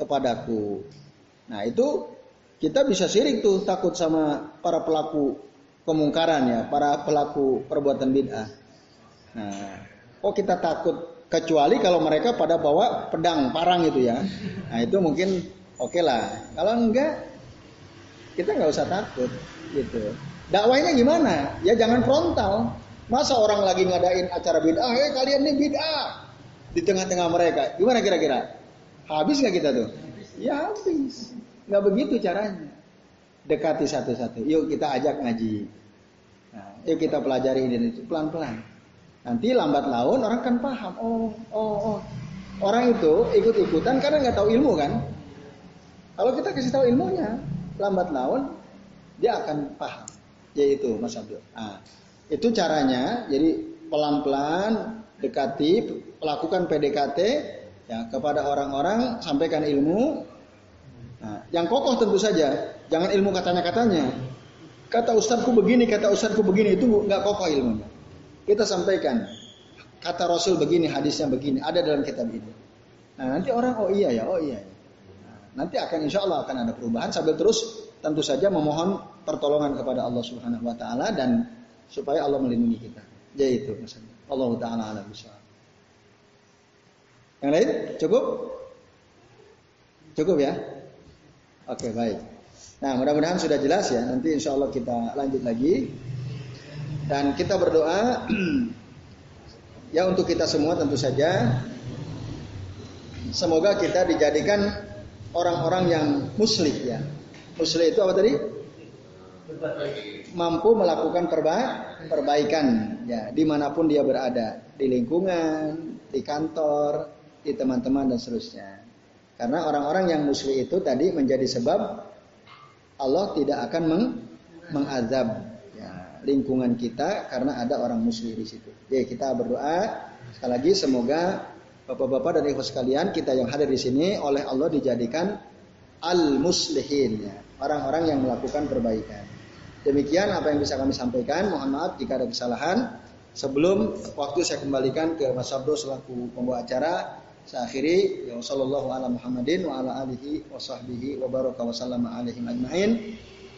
kepadaku. Nah itu kita bisa sirik tuh takut sama para pelaku kemungkaran ya, para pelaku perbuatan bid'ah. Nah, oh kita takut kecuali kalau mereka pada bawa pedang parang itu ya. Nah itu mungkin oke okay lah. Kalau enggak kita nggak usah takut gitu. Dakwahnya gimana? Ya jangan frontal. Masa orang lagi ngadain acara bid'ah? Eh kalian nih bid'ah. Di tengah-tengah mereka. Gimana kira-kira? Habis nggak kita tuh? Ya habis. Nggak begitu caranya. Dekati satu-satu. Yuk kita ajak ngaji. Nah, yuk kita pelajari ini. Pelan-pelan Nanti lambat laun orang kan paham. Oh, oh, oh. Orang itu ikut-ikutan karena nggak tahu ilmu kan. Kalau kita kasih tahu ilmunya, lambat laun dia akan paham. Yaitu Mas Abdul. Nah, itu caranya. Jadi pelan-pelan dekati, lakukan PDKT Ya, kepada orang-orang sampaikan ilmu. Nah, yang kokoh tentu saja, jangan ilmu katanya-katanya. Kata ustadku begini, kata ustadku begini itu nggak kokoh ilmunya. Kita sampaikan kata Rasul begini, hadisnya begini, ada dalam kitab ini. Nah, nanti orang oh iya ya, oh iya. Ya. Nah, nanti akan insya Allah akan ada perubahan sambil terus tentu saja memohon pertolongan kepada Allah Subhanahu Wa Taala dan supaya Allah melindungi kita. Jadi itu maksudnya. Allah Taala alam Yang lain cukup? Cukup ya? Oke baik. Nah mudah-mudahan sudah jelas ya. Nanti insya Allah kita lanjut lagi. Dan kita berdoa ya untuk kita semua tentu saja. Semoga kita dijadikan orang-orang yang muslim ya. Muslim itu apa tadi? Mampu melakukan perba perbaikan ya di mana pun dia berada di lingkungan, di kantor, di teman-teman dan seterusnya. Karena orang-orang yang muslim itu tadi menjadi sebab Allah tidak akan meng mengazab lingkungan kita karena ada orang muslim di situ. Jadi kita berdoa sekali lagi semoga bapak-bapak dan ibu sekalian kita yang hadir di sini oleh Allah dijadikan al-muslihin orang-orang yang melakukan perbaikan. Demikian apa yang bisa kami sampaikan. Mohon maaf jika ada kesalahan. Sebelum waktu saya kembalikan ke Mas Abdo selaku pembawa acara. Saya akhiri ya sallallahu ala Muhammadin wa ala alihi wa sahbihi wa baraka wa sallama ajmain.